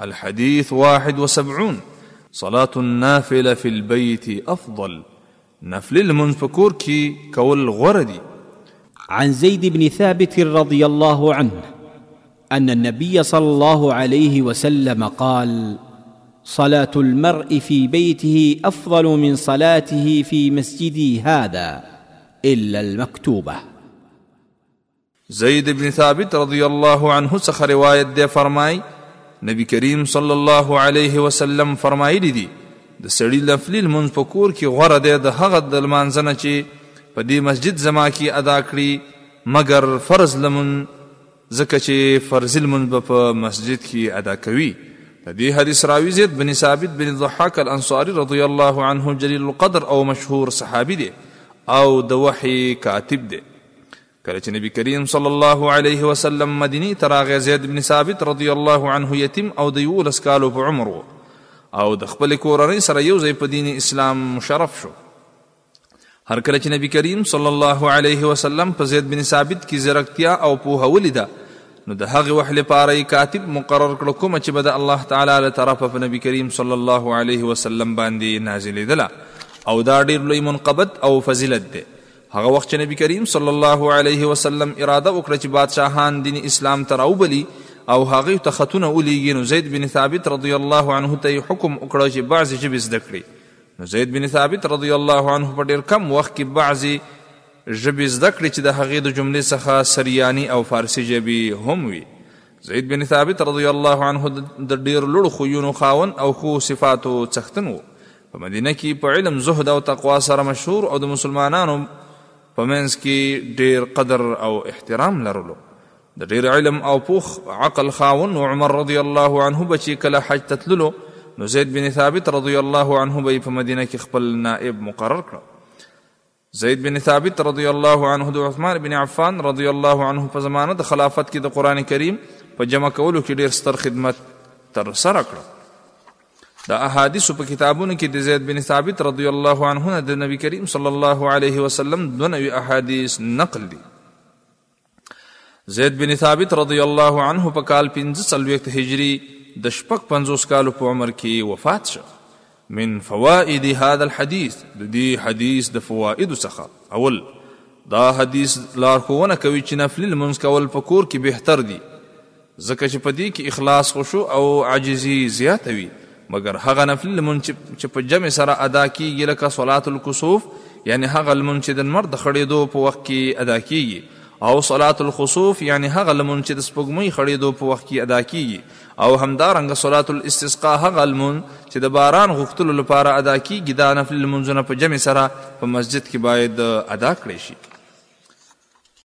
الحديث واحد وسبعون صلاة النافلة في البيت أفضل نفل المنفكور كي كول غردي عن زيد بن ثابت رضي الله عنه أن النبي صلى الله عليه وسلم قال صلاة المرء في بيته أفضل من صلاته في مسجدي هذا إلا المكتوبة زید بن ثابت رضی الله عنه څخه روایت دی فرمای نبی کریم صلی الله علیه وسلم فرمایلی دی د سړی لفلی لمنځ په کور کې غوره دی د هغه د لمانځنه چې په دې مسجد زما کې ادا کړي مګر فرض لمن ځکه چې فرض لمنځ به په مسجد کې ادا کوي د دې حدیث راوی زید بن ثابت بن ضحاک الانصاری رضی الله عنه جلیل القدر او مشهور صحابي دی او د وحی کاتب دی کله چې نبی کریم صلی الله علیه وسلم مدینه ته راغی زید بن ثابت رضی الله عنه یتیم او د یولس کالو په عمر و او د خپل کورنۍ سره یو ځای په دین اسلام مشرف شو هر کله چې نبی کریم صلی الله علیه وسلم په زید بن ثابت کې زیرکتیا او پوهه ولیده نو د هغې وخت لپاره یې کاتب مقرر کړ کومه چې به د الله تعالی له طرفه په نبی کریم صلی الله علیه وسلم باندې نازلېدله او دا ډېر لوی منقبت او فضیلت دی هغه وخت چې نبی کریم صلی الله علیه وسلم اراده وکړه چې بادشاهان دین اسلام ته راوبلي او هغه ته خطونه ولیږي نو زید بن ثابت رضی الله عنه ته حکم وکړ چې بعضې ژبې زده کړي نو زید بن ثابت رضی الله عنه په ډیر کم وخت کې بعضی ژبې زده کړې چې د هغې د جملې څخه سریانی او فارسی ژبې هم وي زید بن ثابت رضی الله عنه د ډیر لوړ خویونو خاون او خو صفاتو څښتن و په مدینه کې په علم زهد او تقوا سره مشهور او د مسلمانانو په منځ کې ډیر قدر او احترام لرلو د ډیر علم او پوخ عقل خاون عمر رضی الله عنه به چې کله حج ته تللو نو زید بن ثابت رضی الله عنه به یې په مدینه کې خپل نائب مقرر کړ زید بن ثابت رضی الله عنه د عثمان بن عفان رضی الله عنه په زمانه د خلافت کې د قران کریم په جمع کولو کې ډیر ستر خدمت تر سره کړ د احادیثو په کتابونو کې د زید بن ثابت رضی الله عنه د نبی کریم صلی الله علیه وسلم دنوی احادیث نقل دي زید بن ثابت رضی الله عنه په کال 45 هجری د شپږ پنځوس کالو په عمر کې وفات شو من فوائد هذا الحديث د دې حدیث د فواید څخه اول دا حدیث لارښوونه کوي چې نفلي لمونځ کول په کور کې بهتر دي ځکه چې په دې کې اخلاص، خشوع او عاجزي زیاته وي، مګر هغه نفلي لمونځ چې په جمع سره ادا کېږي لکه صلاة الکسوف یعنې هغه لمونځ چې د لمر د خړېدو په وخت کې ادا کېږي او صلاة الخسوف یعنې هغه لمونځ چې د سپوږمۍ خړېدو په وخت کې ادا کېږي او همدارنګه صلاة الاستسقا هغه لمونځ چې د باران غوښتلو لپاره ادا کېږي دا نفلي لمونځونه په جمع سره په مسجد کې باید ادا کړی شي.